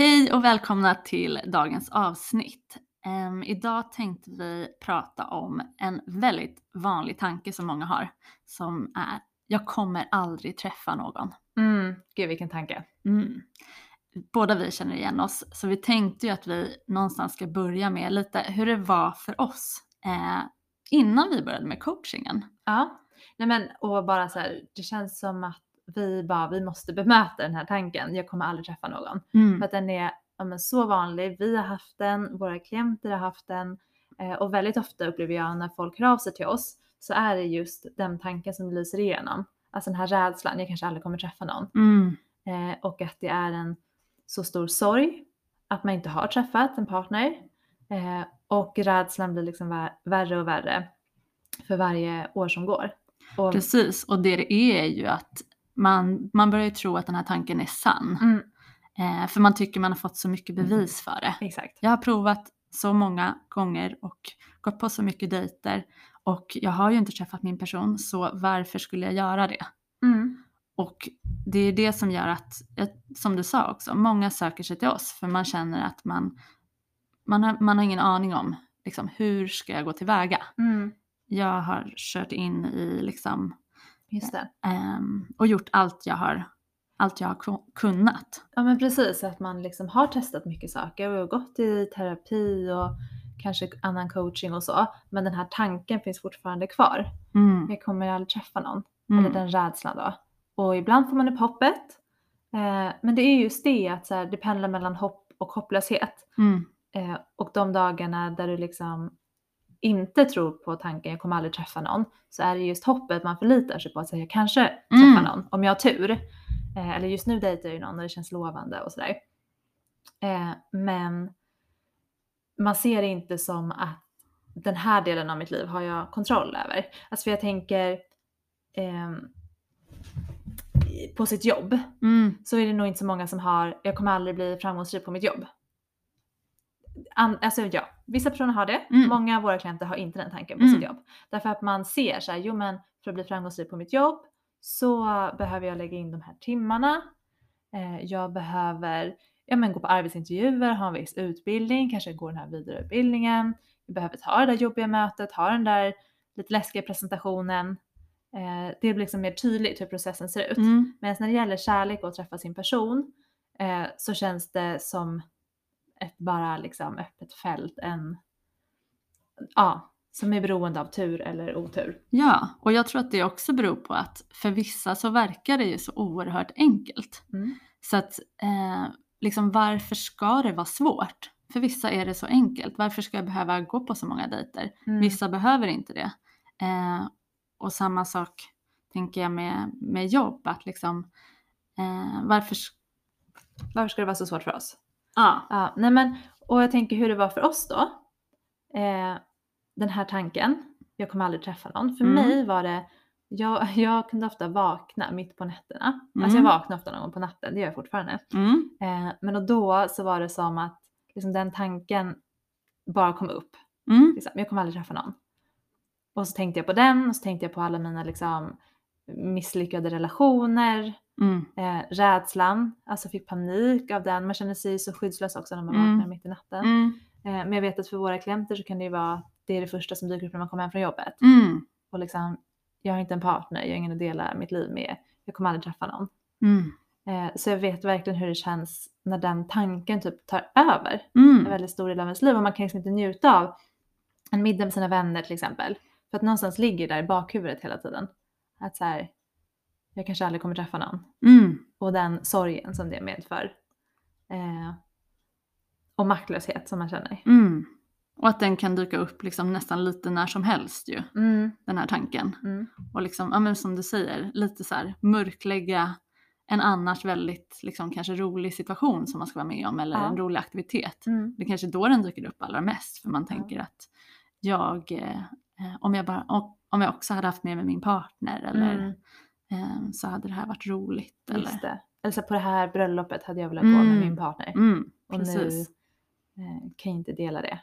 Hej och välkomna till dagens avsnitt. Um, idag tänkte vi prata om en väldigt vanlig tanke som många har som är jag kommer aldrig träffa någon. Mm, gud vilken tanke. Mm. Båda vi känner igen oss så vi tänkte ju att vi någonstans ska börja med lite hur det var för oss eh, innan vi började med coachingen. Ja, nej men och bara så här, det känns som att vi bara, vi måste bemöta den här tanken. Jag kommer aldrig träffa någon. Mm. För att den är ja, men så vanlig. Vi har haft den, våra klienter har haft den eh, och väldigt ofta upplever jag när folk hör av sig till oss så är det just den tanken som lyser igenom. Alltså den här rädslan, jag kanske aldrig kommer träffa någon. Mm. Eh, och att det är en så stor sorg att man inte har träffat en partner. Eh, och rädslan blir liksom vär- värre och värre för varje år som går. Och, Precis, och det det är ju att man, man börjar ju tro att den här tanken är sann. mm, Eh, för man tycker man har fått så mycket bevis för det. exakt. Jag har provat så många gånger och gått på så mycket dejter och jag har ju inte träffat min person så varför skulle jag göra det? Mm, Och det är det som gör att, som du sa också, många söker sig till oss för man känner att man, man, har, man har ingen aning om liksom, hur ska jag gå tillväga. mm, Jag har kört in i liksom, just det. ehm, och gjort allt jag har, allt jag har ku- kunnat. Ja men precis, att man liksom har testat mycket saker och gått i terapi och kanske annan coaching och så. Men den här tanken finns fortfarande kvar. Mm, Jag kommer aldrig träffa någon. mm, Eller den rädslan då. Och ibland får man upp hoppet. Eh, men det är just det att så här, det pendlar mellan hopp och hopplöshet. mm, Eh, och de dagarna där du liksom inte tror på tanken jag kommer aldrig träffa någon så är det just hoppet man förlitar sig på att säga jag kanske träffar Mm. någon om jag har tur. Eh, eller just nu dejtar jag ju någon och det känns lovande och sådär. Eh, men man ser det inte som att den här delen av mitt liv har jag kontroll över. Alltså för jag tänker ehm, på sitt jobb mm, så är det nog inte så många som har, jag kommer aldrig bli framgångsrik på mitt jobb. An, alltså ja, vissa personer har det. Mm. Många av våra klienter har inte den tanken på Mm. sitt jobb. Därför att man ser så här, jo men för att bli framgångsrik på mitt jobb så behöver jag lägga in de här timmarna. Eh, jag behöver ja, men gå på arbetsintervjuer, ha en viss utbildning, kanske gå den här vidareutbildningen. Jag behöver ta det där jobbiga mötet, ha den där lite läskiga presentationen. Eh, det blir liksom mer tydligt hur processen ser ut. mm. Men när det gäller kärlek och att träffa sin person eh, så känns det som ett bara liksom öppet fält. En, ja, som är beroende av tur eller otur. Ja, och jag tror att det också beror på att för vissa så verkar det ju så oerhört enkelt. Mm. Så att eh, liksom varför ska det vara svårt? För vissa är det så enkelt. Varför ska jag behöva gå på så många dejter? Mm. Vissa behöver inte det. Eh, och samma sak tänker jag med, med jobb. Att liksom, eh, varför... Varför ska det vara så svårt för oss? Ja. Ja, nej men, och jag tänker hur det var för oss då. Eh, den här tanken, jag kommer aldrig träffa någon. För Mm. mig var det, jag, jag kunde ofta vakna mitt på nätterna. Alltså jag Mm. vaknar ofta någon gång på natten, det gör jag fortfarande. Mm. Eh, men och då så var det som att liksom, den tanken bara kom upp. Mm. Liksom, jag kommer aldrig träffa någon. Och så tänkte jag på den och så tänkte jag på alla mina liksom, misslyckade relationer. Mm. Eh, rädslan, alltså fick panik av den. Man känner sig så skyddslös också när man Mm. vaknar mitt i natten. Mm. Eh, men jag vet att för våra klienter så kan det ju vara det är det första som dyker upp när man kommer hem från jobbet. Mm. Och liksom, jag har inte en partner, jag har ingen att dela mitt liv med. Jag kommer aldrig träffa någon. Mm. Eh, så jag vet verkligen hur det känns när den tanken typ tar över Mm. en väldigt stor del av ens liv och man kan liksom inte njuta av en middag med sina vänner till exempel. För att någonstans ligger där i bakhuvudet hela tiden. Att så här, jag kanske aldrig kommer träffa någon. Mm. Och den sorgen som det medför. Eh, och maktlöshet som man känner. Mm. Och att den kan dyka upp liksom nästan lite när som helst ju, Mm, den här tanken. mm, Och liksom, ja men som du säger, lite så här mörklägga en annars väldigt liksom, kanske rolig situation som man ska vara med om eller Ja. en rolig aktivitet. Mm. Det är kanske då den dyker upp allra mest för man Ja. tänker att jag, eh, eh, om, jag bara, och, om jag också hade haft med mig min partner eller Mm. eh, så hade det här varit roligt. Eller, Just det. Eller så på det här bröllopet hade jag velat gå med Mm. min partner. mm, och precis. nu eh, kan jag inte dela det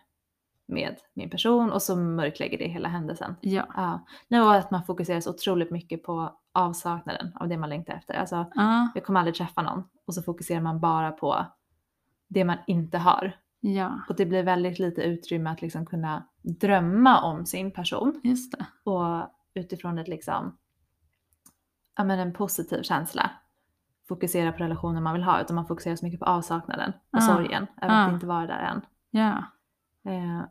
med min person och så mörklägger det hela händelsen. Ja. Ja. Nu var att man fokuserar så otroligt mycket på avsaknaden av det man längtar efter. Alltså, Ja, jag kommer aldrig träffa någon och så fokuserar man bara på det man inte har. Ja, Och det blir väldigt lite utrymme att liksom kunna drömma om sin person just det. och utifrån ett liksom, ja men en positiv känsla fokusera på relationen man vill ha utan man fokuserar så mycket på avsaknaden och Ja. sorgen över Ja. att inte vara där än. Ja. Eh,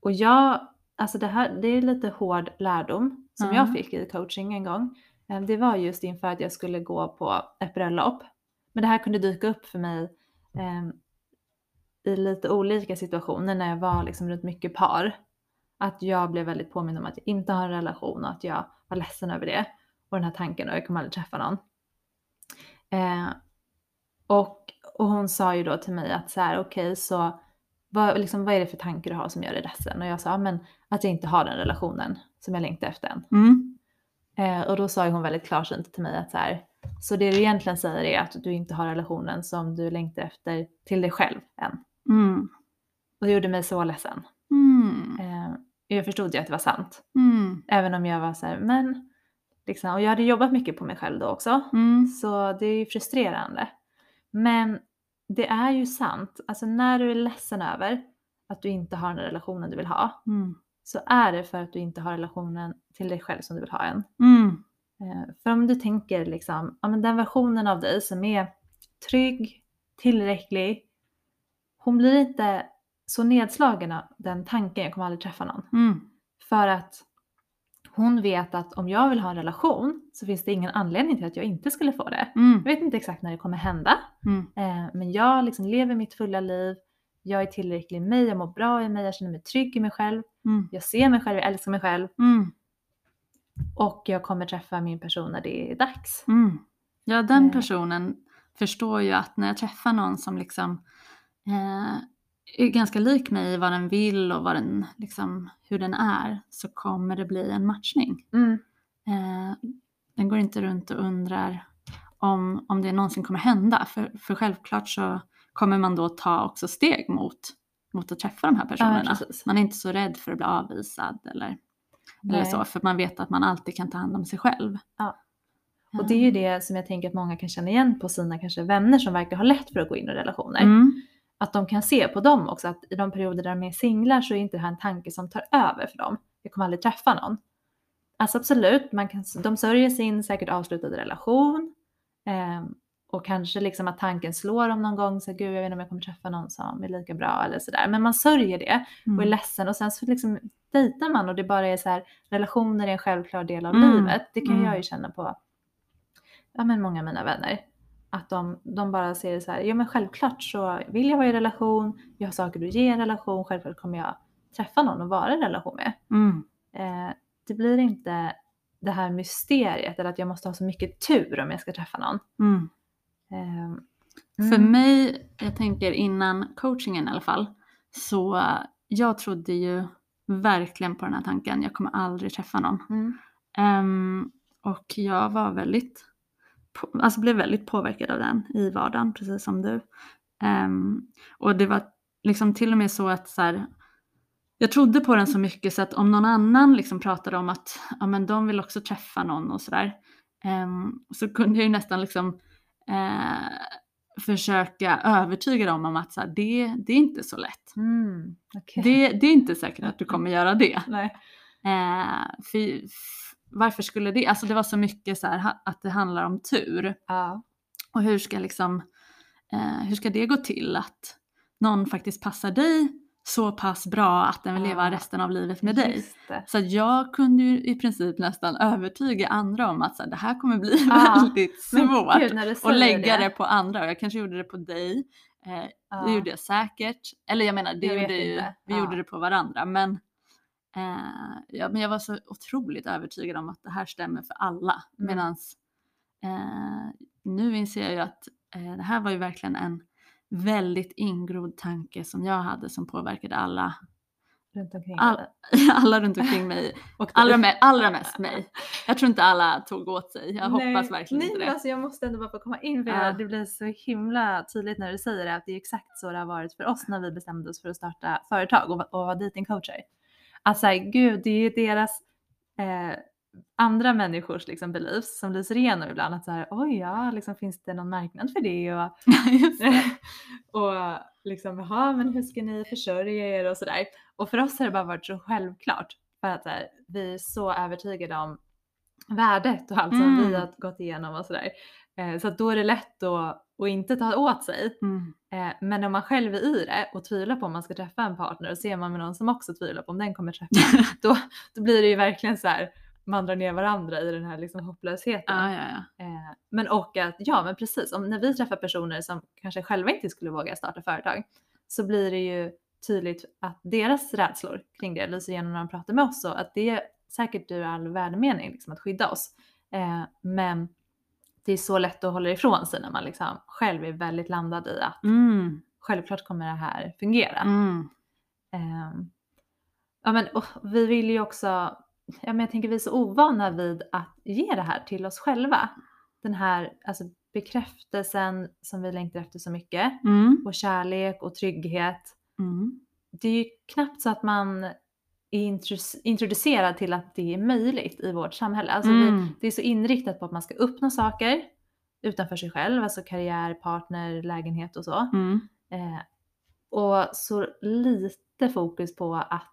och jag, alltså det här, det är lite hård lärdom som Ja. jag fick i coaching en gång. Eh, det var just inför att jag skulle gå på ett bröllop. Men det här kunde dyka upp för mig eh, i lite olika situationer när jag var liksom runt mycket par. Att jag blev väldigt påmind om att jag inte har en relation och att jag var ledsen över det. Och den här tanken och jag kommer aldrig träffa någon. Eh, och, och hon sa ju då till mig att så här, okej så vad, liksom, vad är det för tankar du har som gör dig ledsen? Och jag sa, "Ja, men att jag inte har den relationen som jag längtar efter än. Mm. Eh, och då sa ju hon väldigt klarsynt till mig att så här, så det du egentligen säger är att du inte har relationen som du längtar efter till dig själv än. Mm. Och det gjorde mig så ledsen. Mm. Eh, jag förstod ju att det var sant. Mm. Även om jag var så här, men liksom, och jag hade jobbat mycket på mig själv då också. Mm. Så det är ju frustrerande. Men det är ju sant. Alltså när du är ledsen över att du inte har den relationen du vill ha Mm. så är det för att du inte har relationen till dig själv som du vill ha än. Mm. Eh, För om du tänker liksom, ja men den versionen av dig som är trygg, tillräcklig, hon blir inte så nedslagen av den tanken, jag kommer aldrig träffa någon. Mm. För att hon vet att om jag vill ha en relation så finns det ingen anledning till att jag inte skulle få det. Mm. Jag vet inte exakt när det kommer hända, Mm. eh, men jag liksom lever mitt fulla liv. Jag är tillräcklig i mig, jag mår bra i mig, jag känner mig trygg i mig själv. Mm. Jag ser mig själv, jag älskar mig själv Mm. och jag kommer träffa min person när det är dags. Mm. Ja, den Eh. personen förstår ju att när jag träffar någon som liksom är ganska lik mig i vad den vill och vad den, liksom, hur den är så kommer det bli en matchning. Mm. Eh, den går inte runt och undrar om, om det någonsin kommer hända. För, för självklart så kommer man då ta också steg mot, mot att träffa de här personerna. precis. man är inte så rädd för att bli avvisad eller, eller så. För man vet att man alltid kan ta hand om sig själv. Ja. Och det är ju det som jag tänker att många kan känna igen på sina kanske vänner som verkar ha lätt för att gå in i relationer. Mm. Att de kan se på dem också att i de perioder där de är singlar så är inte det här en tanke som tar över för dem. Jag kommer aldrig träffa någon. Alltså absolut, man kan, de sörjer sin säkert avslutade relation. ehm, och kanske liksom att tanken slår om någon gång, så gud jag vet inte om jag kommer träffa någon som är lika bra eller sådär. Men man sörjer det och är Mm. ledsen och sen så liksom dejtar man och det bara är så här, relationer är en självklar del av Mm. livet. Det kan Mm. jag ju känna på ja, men många av mina vänner. Att de, de bara ser det så här, ja men självklart så vill jag vara i relation, jag har saker att ge en relation, självklart kommer jag träffa någon och vara i relation med. Mm. Eh, det blir inte det här mysteriet eller att jag måste ha så mycket tur om jag ska träffa någon. Mm. Eh, För mm, mig, jag tänker innan coachingen i alla fall, så jag trodde ju verkligen på den här tanken, jag kommer aldrig träffa någon. Mm, Ehm, och jag var väldigt, alltså blev väldigt påverkad av den i vardagen, precis som du. Ehm, och det var liksom till och med så att så här, jag trodde på den så mycket så att om någon annan liksom pratade om att ja, men de vill också träffa någon och sådär, ehm, så kunde jag ju nästan liksom eh, försöka övertyga dem om att så här, det, det är inte så lätt. mm, okej. Det, det är inte säkert att du kommer göra det. Nej. Eh, för, varför skulle det? Alltså det var så mycket så här att det handlar om tur. Ja. Och hur ska liksom, eh, hur ska det gå till att någon faktiskt passar dig så pass bra att den vill leva Ja. resten av livet med dig? Det. Så jag kunde ju i princip nästan övertyga andra om att så här, det här kommer bli Ja, väldigt svårt. gud, och lägga det. på andra. Och jag kanske gjorde det på dig. Eh, Ja. Det gjorde jag säkert. Eller jag menar, det Jag gjorde ju, vi gjorde det på varandra. Men, eh, ja, men jag var så otroligt övertygad om att det här stämmer för alla. Mm. Medan eh, nu inser jag ju att eh, det här var ju verkligen en väldigt ingrodd tanke som jag hade som påverkade alla, Runt omkring all, dig. alla runt omkring mig. Och Allra, me- allra mest mig. Jag tror inte alla tog åt sig. Jag Nej, hoppas verkligen nej, inte det. Alltså, jag måste ändå bara få komma in för Ja. det blir så himla tydligt när du säger det att det är exakt så det har varit för oss när vi bestämde oss för att starta företag och, och vara datingcoacher. Att säga gud, det är ju deras eh, andra människors liksom beliefs som lyser igenom ibland. Att så här, oj ja, liksom, finns det någon marknad för det? Och, och liksom, jaha, men hur ska ni försörja er och sådär. Och för oss har det bara varit så självklart för att så här, vi är så övertygade om värdet och allt som Mm. vi har gått igenom och sådär. Eh, så att då är det lätt att, att inte ta åt sig. Mm. Eh, men om man själv är i det och tvivlar på om man ska träffa en partner och ser man med någon som också tvivlar på om den kommer träffa, då, då blir det ju verkligen så här man drar ner varandra i den här liksom hopplösheten. Ja, ja, ja. Eh, men och att, ja men precis, om, när vi träffar personer som kanske själva inte skulle våga starta företag så blir det ju tydligt att deras rädslor kring det lyser igenom när de pratar med oss och att det är säkert ur all värdemening liksom, att skydda oss. Eh, men det är så lätt att hålla ifrån sig när man liksom själv är väldigt landad i att Mm. självklart kommer det här fungera. Mm. Ehm, ja, men, vi vill ju också, ja, men jag tänker vi är så ovana vid att ge det här till oss själva. Den här alltså, bekräftelsen som vi längtar efter så mycket Mm. och kärlek och trygghet. Mm. Det är ju knappt så att man introducerad till att det är möjligt i vårt samhälle. Alltså vi, Mm. det är så inriktat på att man ska uppnå saker utanför sig själv, alltså karriär, partner, lägenhet och så. Mm. Eh, och så lite fokus på att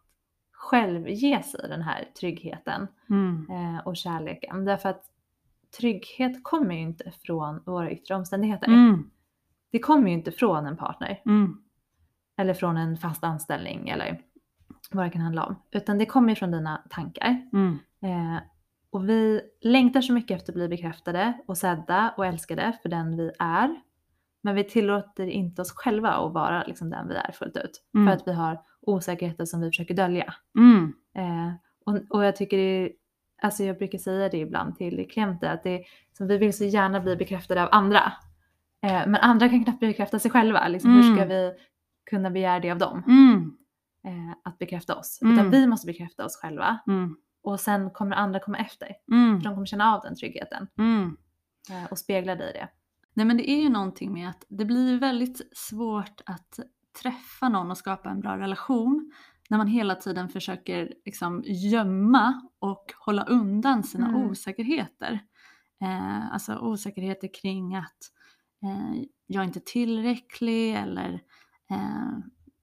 själv ge sig den här tryggheten Mm. eh, och kärleken. Därför att trygghet kommer ju inte från våra yttre omständigheter. Mm. Det kommer ju inte från en partner Mm. eller från en fast anställning eller vad det kan handla om. Utan det kommer ju från dina tankar. Mm. Eh, och vi längtar så mycket efter att bli bekräftade och sedda och älskade för den vi är. Men vi tillåter inte oss själva att vara liksom den vi är fullt ut. Mm. För att vi har osäkerheter som vi försöker dölja. Mm. Eh, och, och jag tycker det alltså jag brukar säga det ibland till klienter att det, som vi vill så gärna bli bekräftade av andra. Eh, men andra kan knappt bekräfta sig själva. Liksom, Hur ska Mm. vi kunna begära det av dem? Eh, att bekräfta oss. Mm. Utan vi måste bekräfta oss själva. Mm. Och sen kommer andra komma efter. Mm. För de kommer känna av den tryggheten Mm. eh, och spegla dig i det. Nej men det är ju någonting med att det blir väldigt svårt att träffa någon och skapa en bra relation när man hela tiden försöker liksom gömma och hålla undan sina Mm. osäkerheter. Eh, alltså osäkerheter kring att eh, jag är inte tillräcklig eller eh,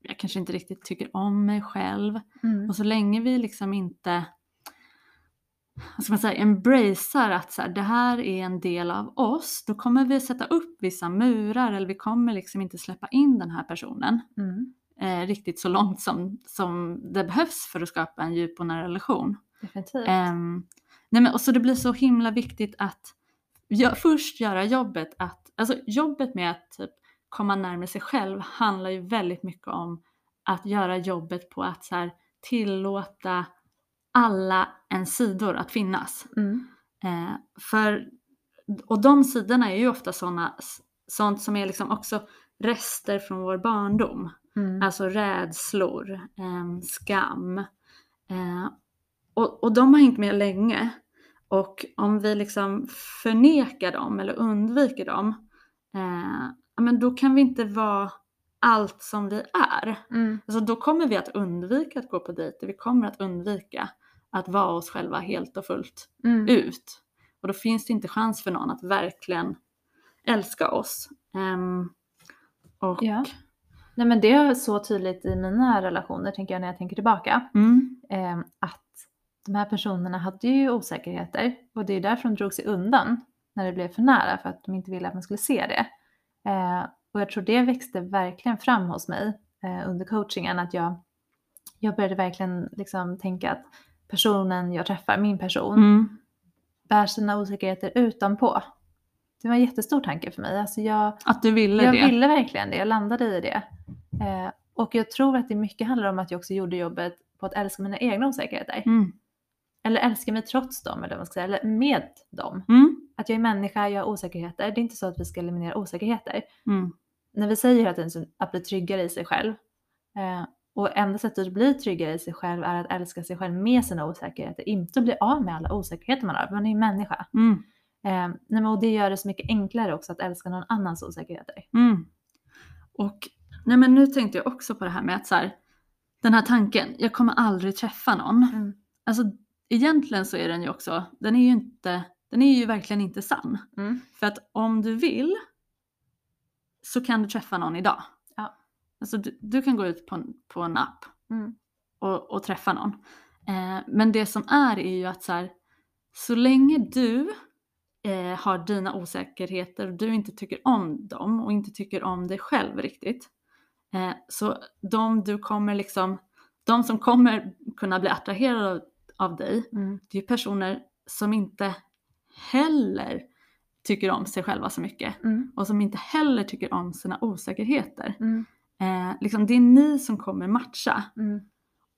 jag kanske inte riktigt tycker om mig själv. Och så länge vi liksom inte vad ska man säga, embracear att så här, det här är en del av oss, då kommer vi sätta upp vissa murar eller vi kommer liksom inte släppa in den här personen Mm. eh, riktigt så långt som, som det behövs för att skapa en djup och nära relation. Definitivt. Ehm, nej men, och så det blir så himla viktigt att gö- först göra jobbet att, alltså jobbet med att typ, komma närmare sig själv handlar ju väldigt mycket om att göra jobbet på att så här, tillåta alla ens sidor att finnas. Mm. Eh, för, och de sidorna är ju ofta såna, sånt som är liksom också rester från vår barndom. Mm. Alltså rädslor, ehm, skam. Eh, och, och de har hängt med länge. Och om vi liksom förnekar dem eller undviker dem, eh, men då kan vi inte vara allt som vi är. Mm. Alltså då kommer vi att undvika att gå på dejter, vi kommer att undvika att vara oss själva helt och fullt Mm. ut. Och då finns det inte chans för någon att verkligen älska oss. Ehm, och, Ja. Nej men det är så tydligt i mina relationer tänker jag när jag tänker tillbaka. Mm, Eh, att de här personerna hade ju osäkerheter och det är därför de drog sig undan när det blev för nära för att de inte ville att man skulle se det. Eh, och jag tror det växte verkligen fram hos mig eh, under coachingen att jag, jag började verkligen liksom tänka att personen jag träffar, min person, mm, bär sina osäkerheter utanpå. Det var en jättestor tanke för mig. Alltså jag, att du ville jag det. ville verkligen det, jag landade i det. Eh, och jag tror att det mycket handlar om att jag också gjorde jobbet på att älska mina egna osäkerheter. Mm, Eller älska mig trots dem, eller vad man ska säga, eller med dem. mm, att jag är människa, jag har osäkerheter. Det är inte så att vi ska eliminera osäkerheter. Mm. När vi säger hela tiden att bli tryggare i sig själv. Eh, och enda sättet att bli tryggare i sig själv är att älska sig själv med sina osäkerheter. Inte att bli av med alla osäkerheter man har, man är ju människa. Mm. Eh, nej, men, och det gör det så mycket enklare också att älska någon annans osäkerheter. Mm. Och nej men nu tänkte jag också på det här med att så här, den här tanken, jag kommer aldrig träffa någon. Mm. Alltså egentligen så är den ju också, den är ju inte, den är ju verkligen inte sann. Mm. För att om du vill så kan du träffa någon idag. Ja. Alltså du, du kan gå ut på på en app Mm. och, och träffa någon. Eh, men det som är är ju att så, här, så länge du eh, har dina osäkerheter och du inte tycker om dem och inte tycker om dig själv riktigt. Eh, så de du kommer liksom, de som kommer kunna bli attraherade av, av dig, Mm. det är ju personer som inte heller tycker om sig själva så mycket Mm. och som inte heller tycker om sina osäkerheter. Mm. Eh, liksom, det är ni som kommer matcha Mm.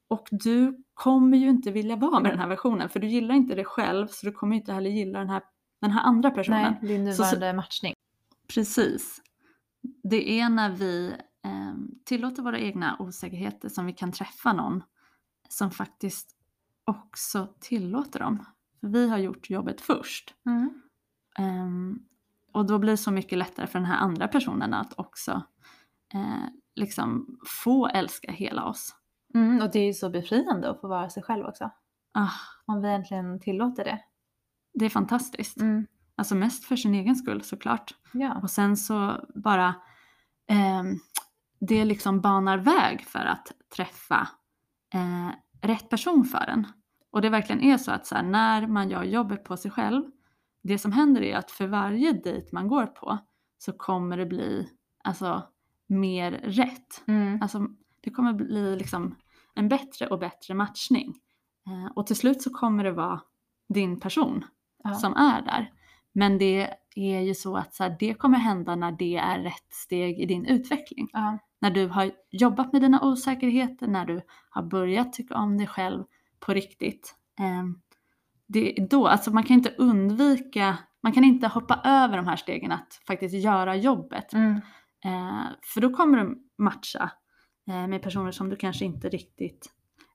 och du kommer ju inte vilja vara med den här versionen för du gillar inte dig själv så du kommer inte heller gilla den här, den här andra personen. Nej, din Så- så- nuvarande matchning. Precis. Det är när vi eh, tillåter våra egna osäkerheter som vi kan träffa någon som faktiskt också tillåter dem. För vi har gjort jobbet först. Mm. Ehm, och då blir det så mycket lättare för den här andra personen att också eh, liksom få älska hela oss. Mm. Och det är ju så befriande att få vara sig själv också. Ah, Om vi äntligen tillåter det. det är fantastiskt. Mm. Alltså mest för sin egen skull såklart. Ja. Och sen så bara ehm, det liksom banar väg för att träffa eh, rätt person för en. Och det verkligen är så att så här, när man gör jobbet på sig själv, det som händer är att för varje dejt man går på så kommer det bli alltså, mer rätt. Mm. Alltså, det kommer bli liksom en bättre och bättre matchning. Eh, och till slut så kommer det vara din person Ja. som är där. Men det är ju så att så här, det kommer hända när det är rätt steg i din utveckling. Ja. När du har jobbat med dina osäkerheter, när du har börjat tycka om dig själv på riktigt. Eh, det är då, alltså man kan inte undvika, man kan inte hoppa över de här stegen att faktiskt göra jobbet. Mm. Eh, för då kommer du matcha eh, med personer som du kanske inte riktigt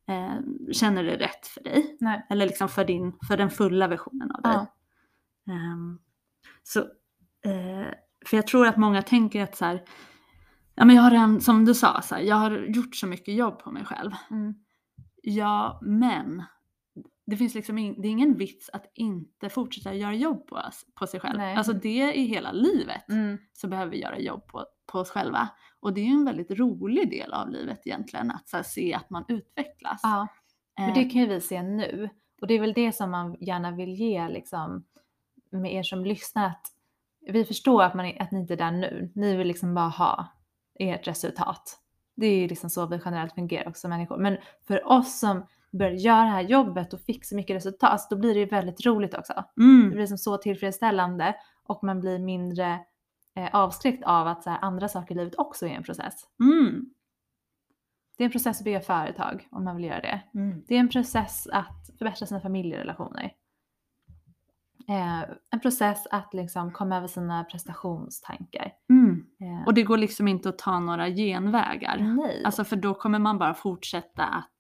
eh, känner är rätt för dig. Nej. Eller liksom för, din, för den fulla versionen av dig. Ja. Ehm, så, eh, för jag tror att många tänker att så här, ja men jag har redan, som du sa, så här, jag har gjort så mycket jobb på mig själv. Mm. Ja, men det finns liksom in, det är ingen vits att inte fortsätta göra jobb på, oss, på sig själv. Nej. Alltså det i hela livet Mm. så behöver vi göra jobb på, på oss själva. Och det är ju en väldigt rolig del av livet egentligen, att här, se att man utvecklas. Ja. Eh, Men det kan ju vi se nu. Och det är väl det som man gärna vill ge liksom, med er som lyssnar. Att vi förstår att, man, att ni inte är där nu. Ni vill liksom bara ha ert resultat. Det är ju liksom så vi generellt fungerar också människor. Men för oss som börjar göra det här jobbet och fick så mycket resultat, alltså, då blir det ju väldigt roligt också. Det mm, blir liksom så tillfredsställande och man blir mindre eh, avskräckt av att så här, andra saker i livet också är en process. mm, Det är en process att bygga företag om man vill göra det. mm, Det är en process att förbättra sina familjerelationer. Eh, en process att liksom komma över sina prestationstankar. mm. Eh, Och det går liksom inte att ta några genvägar. nej. Alltså för då kommer man bara fortsätta att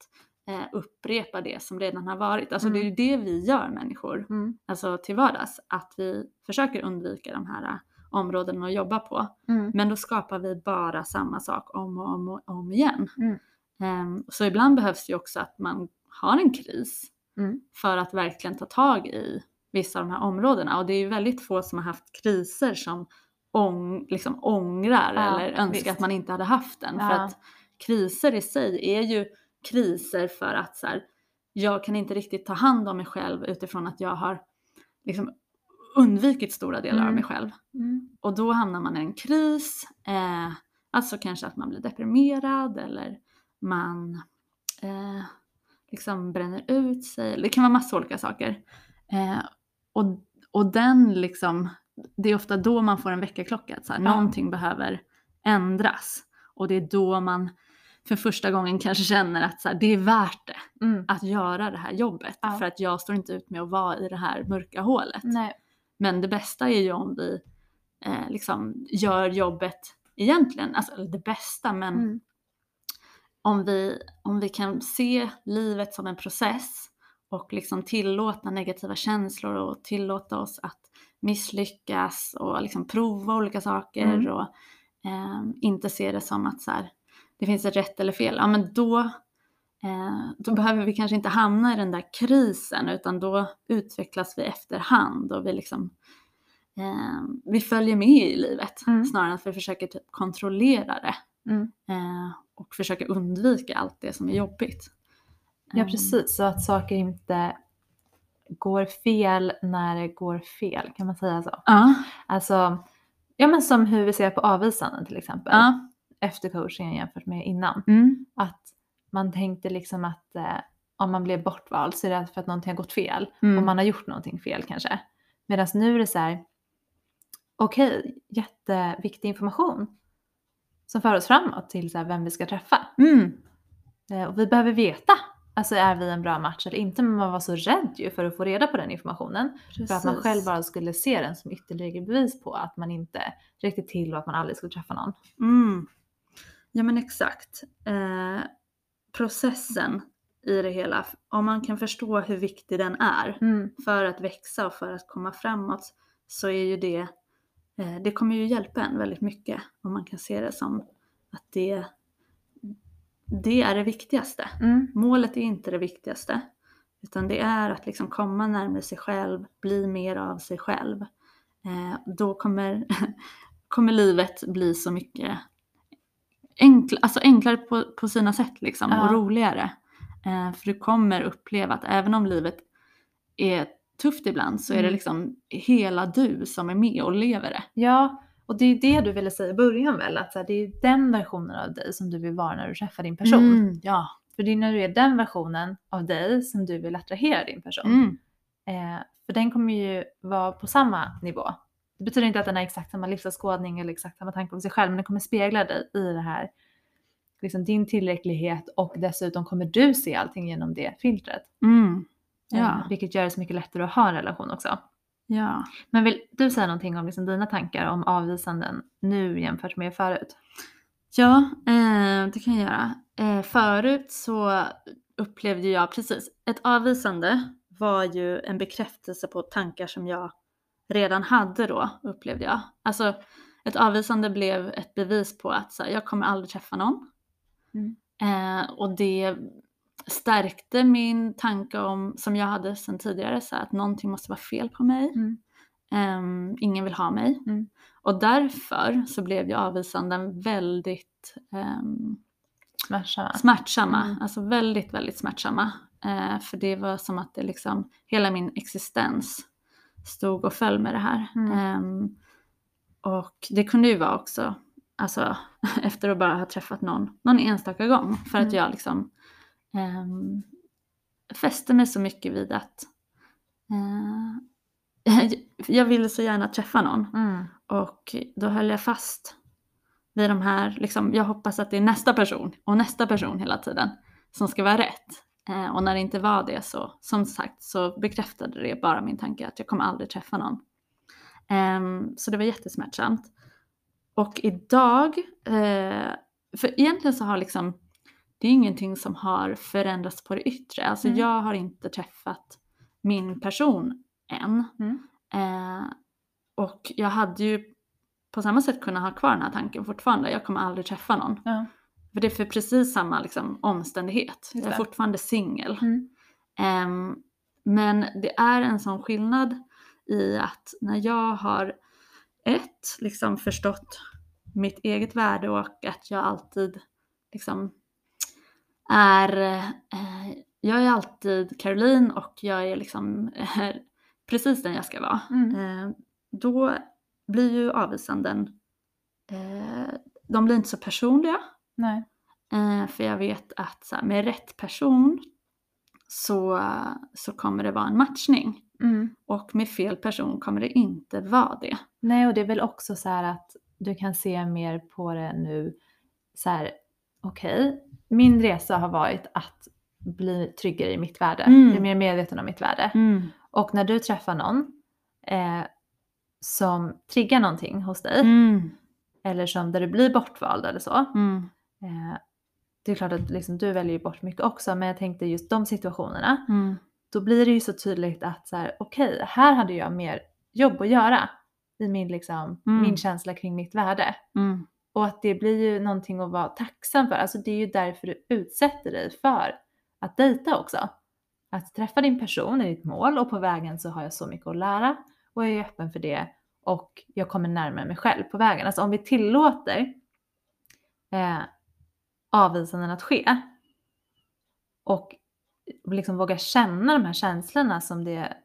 eh, upprepa det som redan har varit. Alltså det är ju det vi gör människor, mm, alltså till vardags. Att vi försöker undvika de här eh, områdena att jobba på. mm, Men då skapar vi bara samma sak om och om och om igen. Mm. Ehm, så ibland behövs det ju också att man har en kris mm, för att verkligen ta tag i vissa av de här områdena. Och det är ju väldigt få som har haft kriser som ång, liksom ångrar Ja, eller önskar visst. att man inte hade haft den. För Ja. att kriser i sig är ju kriser för att så här, jag kan inte riktigt ta hand om mig själv utifrån att jag har liksom undvikit stora delar av Mm. mig själv. mm, Och då hamnar man i en kris, eh, alltså kanske att man blir deprimerad eller man eh, liksom bränner ut sig. Det kan vara massa olika saker. Eh, och, och den liksom, det är ofta då man får en väckarklocka. att Så här, Ja. Någonting behöver ändras. Och det är då man för första gången kanske känner att så här, det är värt det mm. att göra det här jobbet. Ja. För att jag står inte ut med att vara i det här mörka hålet. Nej. Men det bästa är ju om vi eh, liksom gör jobbet egentligen, alltså det bästa, men Mm. om, vi, om vi kan se livet som en process och liksom tillåta negativa känslor och tillåta oss att misslyckas och liksom prova olika saker Mm. och eh, inte se det som att så här, det finns ett rätt eller fel, ja men då, eh, då behöver vi kanske inte hamna i den där krisen utan då utvecklas vi efterhand och vi liksom eh, vi följer med i livet Mm. snarare än att vi försöker typ kontrollera det Mm. eh, och försöka undvika allt det som är jobbigt. Ja Eh, precis, så att saker inte går fel när det går fel, kan man säga så? Ja, Alltså, ja men som hur vi ser på avvisanden till exempel. ja. Efter coachingen jämfört med innan. Mm, Att man tänkte liksom att eh, om man blev bortvald så är det för att någonting har gått fel. mm, Och man har gjort någonting fel kanske. Medan nu är det så här, okej, jätteviktig information. Som för oss framåt till så vem vi ska träffa. mm, Eh, och vi behöver veta, alltså är vi en bra match eller inte. Men man var så rädd ju för att få reda på den informationen. För att man precis. själv bara skulle se den som ytterligare bevis på att man inte räckte till och att man aldrig skulle träffa någon. Mm. Ja men exakt. Eh, processen i det hela, om man kan förstå hur viktig den är för att växa och för att komma framåt så är ju det, eh, det kommer ju hjälpa en väldigt mycket om man kan se det som att det, det är det viktigaste. Mm. Målet är inte det viktigaste. Utan det är att liksom komma närmare sig själv, bli mer av sig själv. Eh, då kommer, kommer livet bli så mycket enkl, alltså enklare på, på sina sätt liksom, Ja. och roligare. Eh, för du kommer uppleva att även om livet är tufft ibland så är det Mm. liksom hela du som är med och lever det. Ja, och det är det du ville säga i början väl? Att här, det är den versionen av dig som du vill vara när du träffar din person. Mm, ja. För det är när du är den versionen av dig som du vill attrahera din person. Mm. Eh, för den kommer ju vara på samma nivå. Det betyder inte att den har exakt samma livsåskådning eller exakt samma tanke om sig själv, men den kommer spegla dig i det här, liksom din tillräcklighet och dessutom kommer du se allting genom det filtret. Mm. Eh, Ja. vilket gör det så mycket lättare att ha en relation också. Ja. Men vill du säga någonting om liksom dina tankar om avvisanden nu jämfört med förut? Ja, eh, det kan jag göra. Eh, förut så upplevde jag precis, ett avvisande var ju en bekräftelse på tankar som jag redan hade då, upplevde jag. Alltså ett avvisande blev ett bevis på att så här, jag kommer aldrig träffa någon. Mm. Eh, och det stärkte min tanke om, som jag hade sedan tidigare, så att någonting måste vara fel på mig. Mm. Ehm, ingen vill ha mig. Mm. Och därför så blev ju avvisanden väldigt ehm, Smärtsamma. smärtsamma. Mm. Alltså väldigt, väldigt smärtsamma. Eh, för det var som att det liksom, hela min existens stod och föll med det här. Ehm, och det kunde ju vara också, alltså efter att bara ha träffat någon, någon enstaka gång. För att Mm. jag liksom um, fäste mig så mycket vid att eh, jag ville så gärna träffa någon. Mm. Och då höll jag fast vid de här, liksom, jag hoppas att det är nästa person och nästa person hela tiden som ska vara rätt. Eh, och när det inte var det så, som sagt, så bekräftade det bara min tanke att jag kommer aldrig träffa någon. Ehm, så det var jättesmärtsamt. Och idag, eh, för egentligen så har liksom, det är ingenting som har förändrats på det yttre. Alltså Mm. jag har inte träffat min person än. Mm. Eh, och jag hade ju på samma sätt kunnat ha kvar den här tanken fortfarande. Jag kommer aldrig träffa någon. Ja. För det är för precis samma liksom, omständighet. Jag är fortfarande singel. Mm. Ehm, men det är en sån skillnad i att när jag har ett, liksom förstått mitt eget värde och att jag alltid liksom är, eh, jag är alltid Caroline och jag är liksom eh, precis den jag ska vara. Mm. Eh, då blir ju avvisanden, eh, de blir inte så personliga. Nej. Eh, för jag vet att så här, med rätt person så, så kommer det vara en matchning. Mm. Och med fel person kommer det inte vara det. Nej, och det är väl också så här att du kan se mer på det nu. Så här, okej, min resa har varit att bli tryggare i mitt värde. Mm. Bli mer medveten om mitt värde. Och när du träffar någon, eh, som triggar någonting hos dig Mm. eller som där du blir bortvald eller så. Mm. Eh, det är klart att liksom, du väljer ju bort mycket också men jag tänkte just de situationerna. Mm. Då blir det ju så tydligt att så här, okej, här hade jag mer jobb att göra i min, liksom, Mm. min känsla kring mitt värde. Och att det blir ju någonting att vara tacksam för. Alltså det är ju därför du utsätter dig för att dejta också. Att träffa din person är ditt mål och på vägen så har jag så mycket att lära och jag är öppen för det och jag kommer närmare mig själv på vägen. Alltså om vi tillåter eh, avvisanden att ske och liksom vågar känna de här känslorna som det,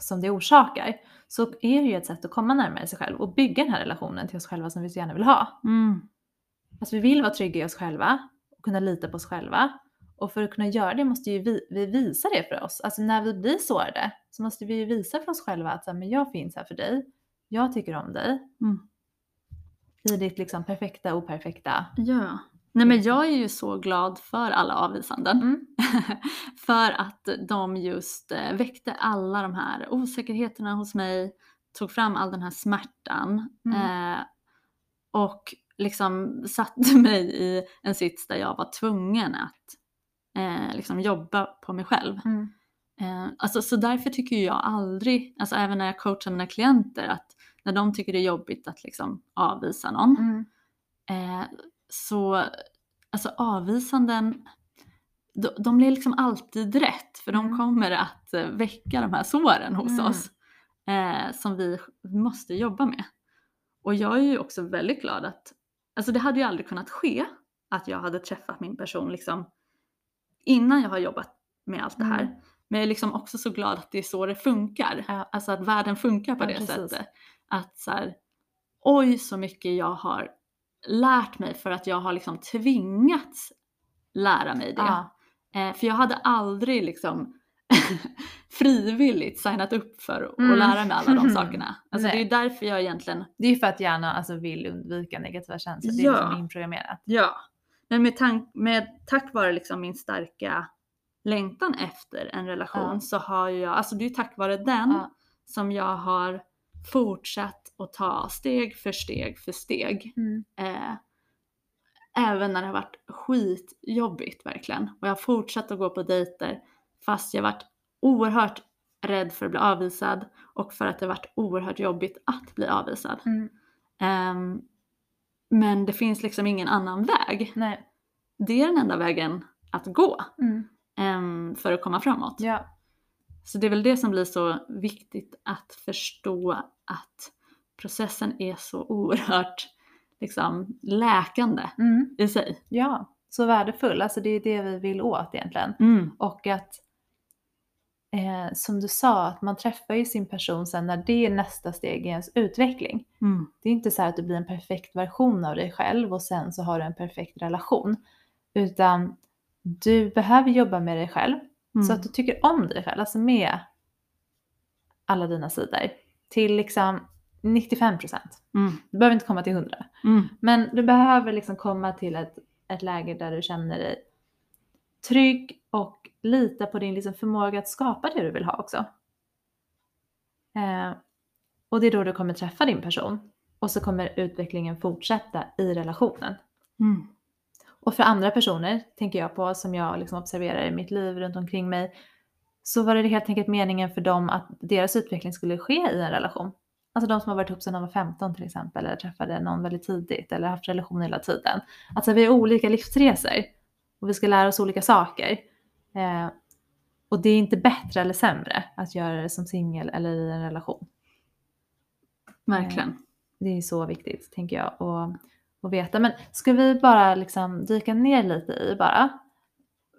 som det orsakar så är det ju ett sätt att komma närmare sig själv och bygga den här relationen till oss själva som vi så gärna vill ha. Mm. Alltså vi vill vara trygga i oss själva och kunna lita på oss själva. Och för att kunna göra det måste ju vi, vi visa det för oss. Alltså när vi blir sårade så måste vi ju visa för oss själva att så här, men jag finns här för dig. Jag tycker om dig. Mm. I ditt liksom perfekta operfekta. Ja. Nej men jag är ju så glad för alla avvisanden. Mm. för att de just eh, väckte alla de här osäkerheterna hos mig, tog fram all den här smärtan Mm. eh, och liksom satte mig i en sits där jag var tvungen att eh, liksom jobba på mig själv. Mm. Eh, alltså, så därför tycker jag aldrig, alltså även när jag coachar mina klienter, att när de tycker det är jobbigt att liksom avvisa någon, Mm. eh, så alltså avvisanden, de, de blir liksom alltid rätt för de Mm. kommer att eh, väcka de här såren hos Mm. oss eh, som vi måste jobba med. Och jag är ju också väldigt glad att, alltså det hade ju aldrig kunnat ske att jag hade träffat min person liksom innan jag har jobbat med allt det här. Mm. Men jag är liksom också så glad att det är så det funkar. Ja. Alltså att världen funkar på Ja, det precis. sättet. Att så här, oj så mycket jag har lärt mig för att jag har liksom tvingats lära mig det. Ja. Eh, för jag hade aldrig liksom frivilligt signat upp för att Mm. lära mig alla de sakerna. Alltså det är därför jag egentligen Det är ju för att hjärnan alltså, vill undvika negativa känslor. Det är Ja. liksom inprogrammerat. Ja, men med, tank, med tack vare liksom min starka längtan efter en relation Ja. så har jag, alltså det är tack vare den Ja. som jag har fortsatt att ta steg för steg för steg. Mm. Eh, även när det har varit skitjobbigt verkligen. Och jag har fortsatt att gå på dejter fast jag varit oerhört rädd för att bli avvisad och för att det varit oerhört jobbigt att bli avvisad. Mm. Ehm, men det finns liksom ingen annan väg. Nej. Det är den enda vägen att gå Mm. ehm, för att komma framåt. Ja. Så det är väl det som blir så viktigt att förstå att processen är så oerhört liksom, läkande Mm. i sig. ja, så värdefull. Alltså det är det vi vill åt egentligen. Mm. Och att, eh, som du sa, att man träffar ju sin person sen när det är nästa steg i ens utveckling. Mm. Det är inte så här att du blir en perfekt version av dig själv och sen så har du en perfekt relation. Utan du behöver jobba med dig själv Mm. så att du tycker om dig själv, alltså med alla dina sidor. Till liksom 95%. Mm. Du behöver inte komma till 100. Mm. Men du behöver liksom komma till ett, ett läge där du känner dig trygg och lita på din liksom förmåga att skapa det du vill ha också. Eh, och det är då du kommer träffa din person. Och så kommer utvecklingen fortsätta i relationen. Mm. Och för andra personer, tänker jag på, som jag liksom observerar i mitt liv runt omkring mig, så var det helt enkelt meningen för dem att deras utveckling skulle ske i en relation. Alltså de som har varit ihop sedan de var 15 till exempel, eller träffade någon väldigt tidigt, eller haft relationer hela tiden. Alltså vi har olika livsresor och vi ska lära oss olika saker. Eh, och det är inte bättre eller sämre att göra det som singel eller i en relation. Verkligen. Det är så viktigt, tänker jag, att, att veta. Men ska vi bara liksom dyka ner lite i bara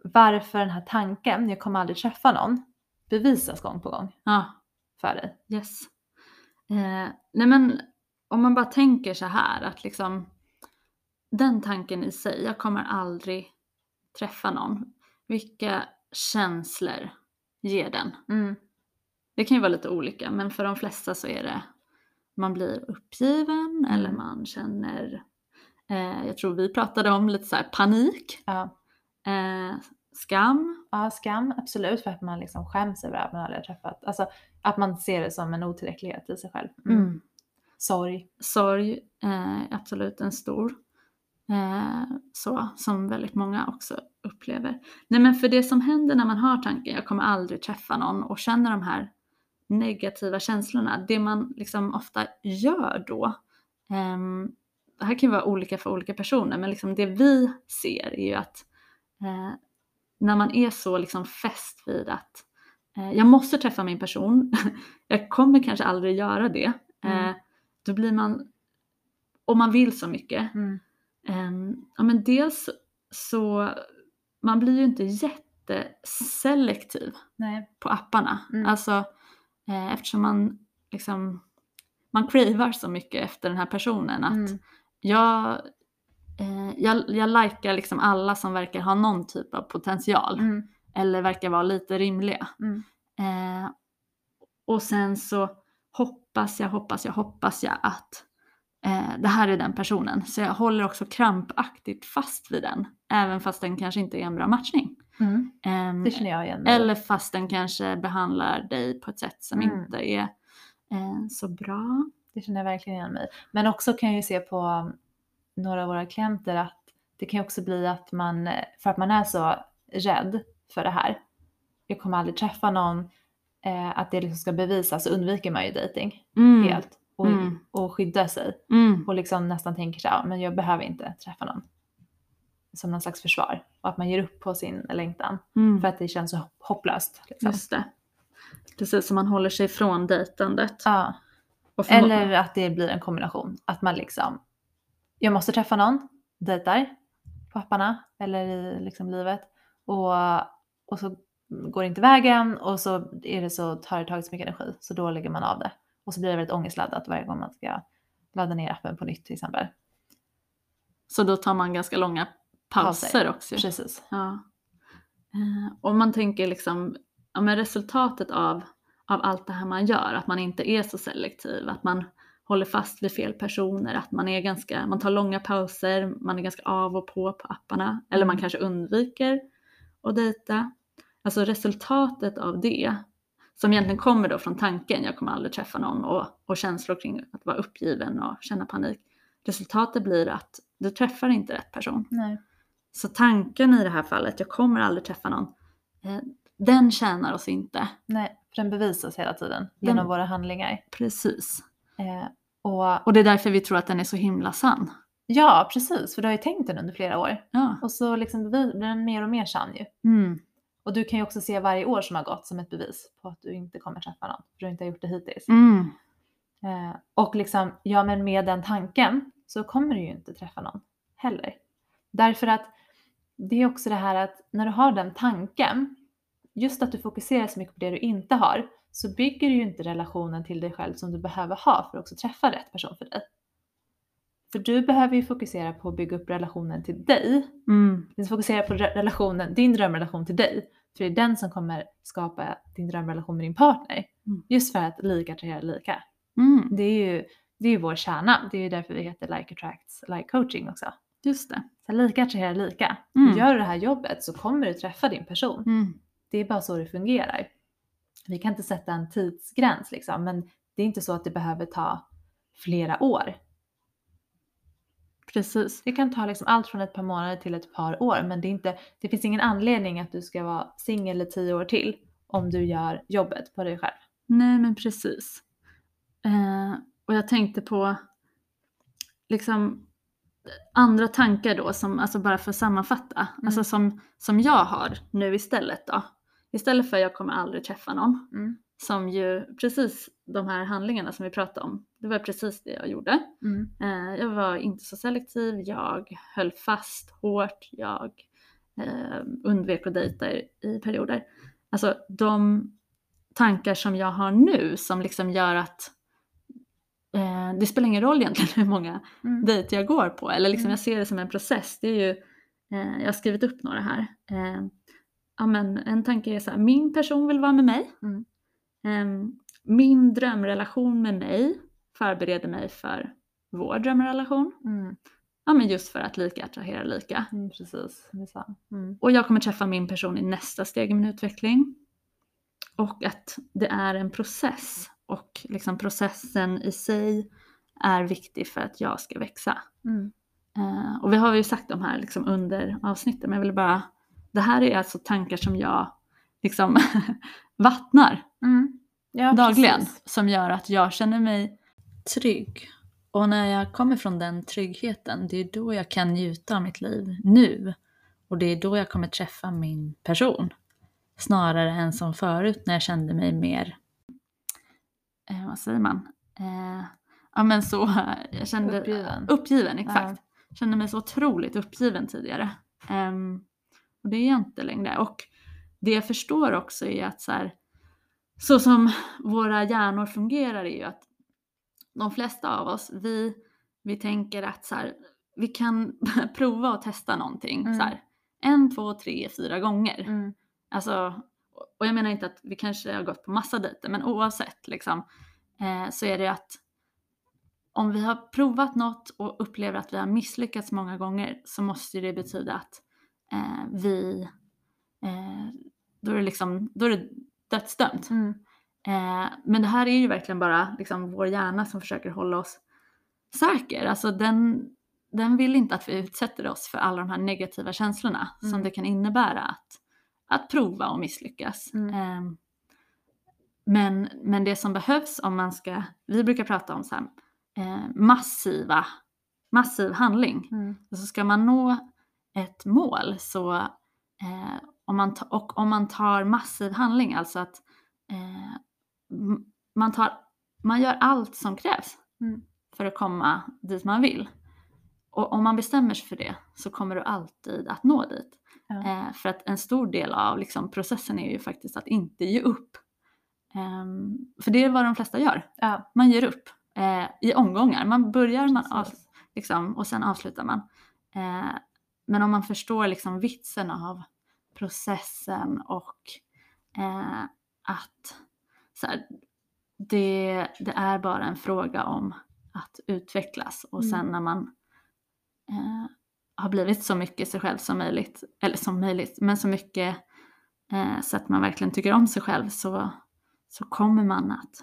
varför den här tanken, jag kommer aldrig träffa någon, bevisas gång på gång Ja. för dig? Yes. Eh, nej men om man bara tänker så här att liksom den tanken i sig, jag kommer aldrig träffa någon. Vilka känslor ger den? Mm. Det kan ju vara lite olika men för de flesta så är det man blir uppgiven eller Mm. man känner, eh, jag tror vi pratade om lite så panik, Ja. eh, skam. ja, skam absolut för att man liksom skäms över att man aldrig har träffat. Alltså Att man ser det som en otillräcklighet i sig själv. Mm. Sorg. Sorg är absolut en stor. Eh, så, som väldigt många också upplever. Nej men för det som händer när man har tanken jag kommer aldrig träffa någon och känner de här negativa känslorna, det man liksom ofta gör då, ehm, det här kan ju vara olika för olika personer, men liksom det vi ser är ju att eh, när man är så liksom fäst vid att eh, jag måste träffa min person, jag kommer kanske aldrig göra det, Mm. eh, då blir man, och man vill så mycket, Mm. Ehm, ja men dels så, man blir ju inte jätteselektiv Nej. på apparna. Mm. Alltså eh, eftersom man liksom, man cravar så mycket efter den här personen att Mm. Jag, eh, jag, jag likar liksom alla som verkar ha någon typ av potential Mm. eller verkar vara lite rimliga. Mm. Eh, och sen så hoppas jag, hoppas jag, hoppas jag att eh, det här är den personen. Så jag håller också krampaktigt fast vid den. Även fast den kanske inte är en bra matchning. Mm. Ehm, Det känner jag igen. eller fast den kanske behandlar dig på ett sätt som Mm. inte är eh, så bra. Det känner jag verkligen igen mig. Men också kan jag ju se på um, några av våra klienter att det kan ju också bli att man, eh, för att man är så rädd för det här, jag kommer aldrig träffa någon, eh, att det liksom ska bevisas så undviker man ju dejting Mm. helt och, Mm. och skyddar sig Mm. och liksom nästan tänker så här, "Ja, men jag behöver inte träffa någon. Som någon slags försvar och att man ger upp på sin längtan Mm. för att det känns så hopplöst. Liksom. Just det. Precis som man håller sig från dejtandet. Ja. Och för- Eller att det blir en kombination. Att man liksom, jag måste träffa någon, dejtar på apparna eller i liksom livet och, och så går det inte vägen och så är det så, tar det tagit så mycket energi så då lägger man av det. Och så blir det väldigt ångestladdat varje gång man ska ladda ner appen på nytt till exempel. Så då tar man ganska långa pauser, Pauser. också. Precis. Ja. Eh, Och man tänker liksom, ja men resultatet av, av allt det här man gör, att man inte är så selektiv, att man håller fast vid fel personer, att man är ganska, man tar långa pauser, man är ganska av och på på apparna, eller man Mm. kanske undviker att dejta. Alltså resultatet av det, som egentligen kommer då från tanken, jag kommer aldrig träffa någon, och, och känslor kring att vara uppgiven och känna panik. Resultatet blir att du träffar inte rätt person. Nej. Så tanken i det här fallet, jag kommer aldrig träffa någon, eh, den tjänar oss inte. Nej, för den bevisas hela tiden genom våra handlingar. Precis. Eh, och Och det är därför vi tror att den är så himla sann. ja, precis, för du har ju tänkt den under flera år. Ja. Och så liksom blir den mer och mer sann ju. Mm. Och du kan ju också se varje år som har gått som ett bevis på att du inte kommer träffa någon, för du inte har gjort det hittills. Mm. Eh, och liksom, ja men med den tanken så kommer du ju inte träffa någon heller. Därför att det är också det här att när du har den tanken, just att du fokuserar så mycket på det du inte har, så bygger du ju inte relationen till dig själv som du behöver ha för att också träffa rätt person för dig. För du behöver ju fokusera på att bygga upp relationen till dig. Mm. Du fokuserar på re- relationen, din drömrelation till dig. För det är den som kommer skapa din drömrelation med din partner. Mm. Just för att lika attraherar lika. Mm. Det är ju det är ju vår kärna. Det är ju därför vi heter Like Attracts Like Coaching också. Just det. Så lika attraherar lika. Mm. Gör du det här jobbet så kommer du träffa din person. Mm. Det är bara så det fungerar. Vi kan inte sätta en tidsgräns liksom, men det är inte så att det behöver ta flera år. Precis. Det kan ta liksom allt från ett par månader till ett par år, men det, är inte, det finns ingen anledning att du ska vara singel i tio år till om du gör jobbet på dig själv. Nej men precis. Eh, och jag tänkte på liksom andra tankar då, som, alltså bara för att sammanfatta, Mm. alltså som, som jag har nu istället då. Istället för jag kommer aldrig träffa någon, Mm. som ju precis de här handlingarna som vi pratade om, det var precis det jag gjorde. Mm. Eh, jag var inte så selektiv, jag höll fast hårt, jag eh, undvek att dejta i, i perioder. Alltså de tankar som jag har nu som liksom gör att eh, det spelar ingen roll egentligen hur många Mm. dejter jag går på, eller liksom Mm. jag ser det som en process. Det är ju, eh, jag har skrivit upp några här. Eh, ja, men en tanke är så här, min person vill vara med mig. Mm. Eh, min drömrelation med mig förbereder mig för vår drömrelation. Mm. Ja men just för att lika attraherar lika. Mm, precis. Mm. Och jag kommer träffa min person i nästa steg i min utveckling. och att det är en process och liksom processen i sig är viktig för att jag ska växa. Eh, och vi har ju sagt de här liksom under avsnittet, men jag vill bara, det här är alltså tankar som jag liksom vattnar Mm. Ja, dagligen precis. som gör att jag känner mig trygg. Och när jag kommer från den tryggheten, det är då jag kan njuta av mitt liv nu. Och det är då jag kommer träffa min person. Snarare än som förut när jag kände mig mer, eh, vad säger man? Eh, ja men så, jag kände Uppgiven. uppgiven exakt. Kände mig så otroligt uppgiven tidigare. Ehm, och det är jag inte längre. Och det jag förstår också är att så, här, så som våra hjärnor fungerar är ju att de flesta av oss, vi, vi tänker att så här, vi kan prova och testa någonting. Mm. Så här, en, två, tre, fyra gånger. Mm. Alltså, och jag menar inte att vi kanske har gått på massa dejter, men oavsett liksom, eh, så är det att om vi har provat något och upplever att vi har misslyckats många gånger så måste det betyda att eh, vi, eh, då är det liksom, då är det dödsdömt. Mm. Eh, men det här är ju verkligen bara liksom vår hjärna som försöker hålla oss säker. Alltså den, den vill inte att vi utsätter oss för alla de här negativa känslorna som Mm. det kan innebära att, att prova och misslyckas. Mm. Eh, men, men det som behövs om man ska, vi brukar prata om så här, eh, massiva, massiv handling. Mm. Så ska man nå ett mål så, eh, om man ta, och om man tar massiv handling, alltså att eh, man, tar, man gör allt som krävs Mm. för att komma dit man vill. Och om man bestämmer sig för det så kommer du alltid att nå dit. Ja. Eh, för att en stor del av liksom, processen är ju faktiskt att inte ge upp. Ehm, för det är vad de flesta gör. Ja, Man ger upp eh, i omgångar. Man börjar man av, liksom, och sen avslutar man. Men om man förstår liksom vitsen av processen och eh, att här, det, det är bara en fråga om att utvecklas och Mm. sen när man eh, har blivit så mycket sig själv som möjligt, eller som möjligt, men så mycket eh, så att man verkligen tycker om sig själv så, så kommer man att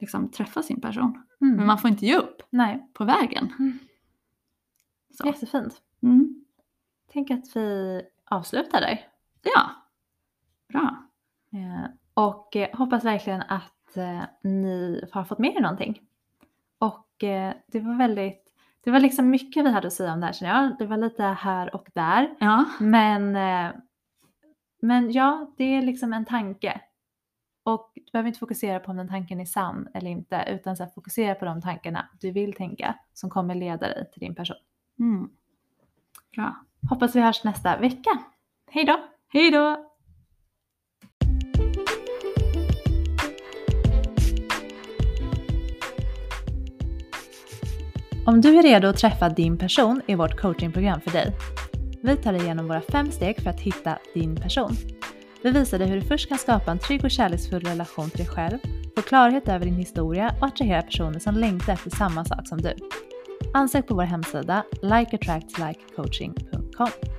liksom träffa sin person. Mm. Men man får inte ge upp Nej, på vägen. Mm. Så. jättefint. Mm. Tänk att vi avslutar där. Ja, bra. Eh, Och eh, hoppas verkligen att eh, ni har fått med er någonting. Och det var väldigt, det var liksom mycket vi hade att säga om det här känner jag. Det var lite här och där. Ja, Men, men ja, det är liksom en tanke. Och du behöver inte fokusera på om den tanken är sann eller inte, utan så fokusera på de tankarna du vill tänka som kommer leda dig till din person. mm. bra. Hoppas vi hörs nästa vecka. Hej då! Hej då! Om du är redo att träffa din person är vårt coachingprogram för dig. Vi tar dig igenom våra fem steg för att hitta din person. Vi visar dig hur du först kan skapa en trygg och kärleksfull relation till dig själv, få klarhet över din historia och attrahera personer som längtar efter samma sak som du. Ansök på vår hemsida likeattractslikecoaching.com. com.